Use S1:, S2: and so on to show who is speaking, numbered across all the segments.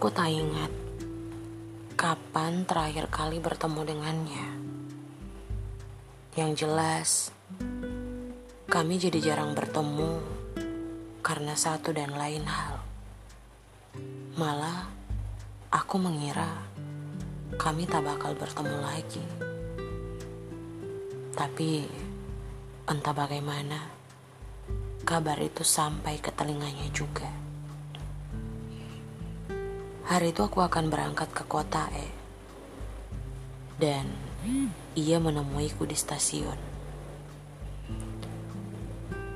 S1: pernah ingat kapan terakhir kali bertemu dengannya. Yang jelas, kami jadi jarang bertemu karena satu dan lain hal. Malah, aku mengira kami tak bakal bertemu lagi. Tapi, entah bagaimana, kabar itu sampai ke telinganya juga. Hari itu aku akan berangkat ke kota E. Dan ia menemuiku di stasiun.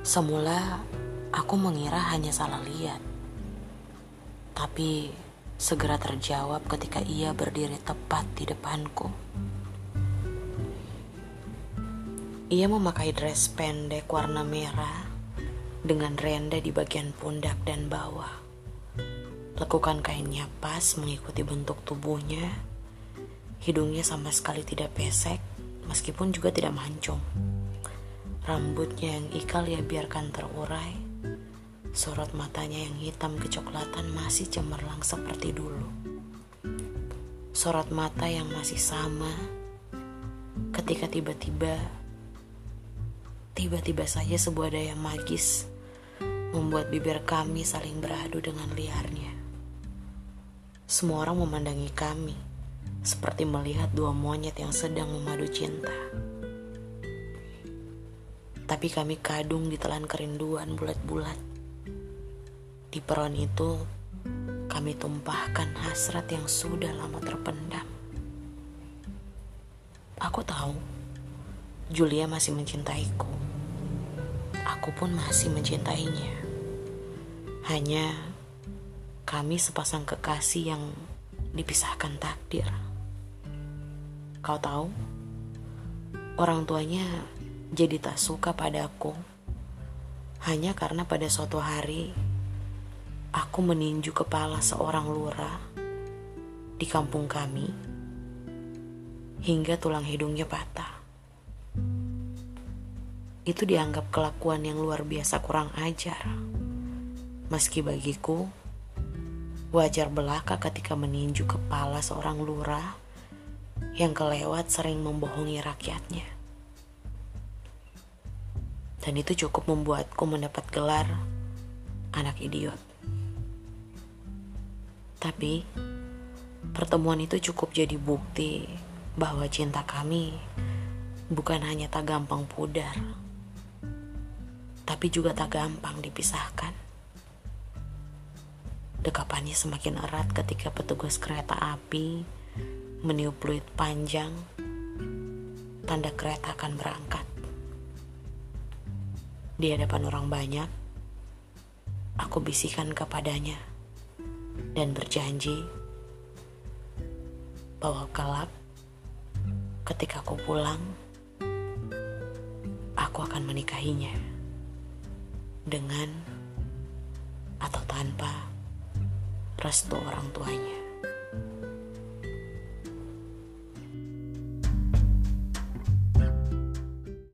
S1: Semula aku mengira hanya salah lihat. Tapi segera terjawab ketika ia berdiri tepat di depanku. Ia memakai dress pendek warna merah dengan renda di bagian pundak dan bawah. Lekukan kainnya pas mengikuti bentuk tubuhnya. Hidungnya sama sekali tidak pesek, meskipun juga tidak mancung. Rambutnya yang ikal ya biarkan terurai. Sorot matanya yang hitam kecoklatan masih cemerlang seperti dulu. Sorot mata yang masih sama ketika tiba-tiba tiba-tiba saja sebuah daya magis membuat bibir kami saling beradu dengan liarnya. Semua orang memandangi kami seperti melihat dua monyet yang sedang memadu cinta. Tapi kami kadung ditelan kerinduan bulat-bulat. Di peron itu, kami tumpahkan hasrat yang sudah lama terpendam. Aku tahu, Julia masih mencintaiku. Aku pun masih mencintainya. Hanya kami sepasang kekasih yang dipisahkan takdir. Kau tahu, orang tuanya jadi tak suka padaku hanya karena pada suatu hari aku meninju kepala seorang lurah di kampung kami hingga tulang hidungnya patah. Itu dianggap kelakuan yang luar biasa kurang ajar. Meski bagiku, Wajar belaka ketika meninju kepala seorang lurah yang kelewat sering membohongi rakyatnya. Dan itu cukup membuatku mendapat gelar anak idiot. Tapi pertemuan itu cukup jadi bukti bahwa cinta kami bukan hanya tak gampang pudar, tapi juga tak gampang dipisahkan. Dekapannya semakin erat ketika petugas kereta api meniup fluid panjang, tanda kereta akan berangkat. Di hadapan orang banyak, aku bisikan kepadanya dan berjanji bahwa kelak ketika aku pulang, aku akan menikahinya dengan atau tanpa restu orang tuanya.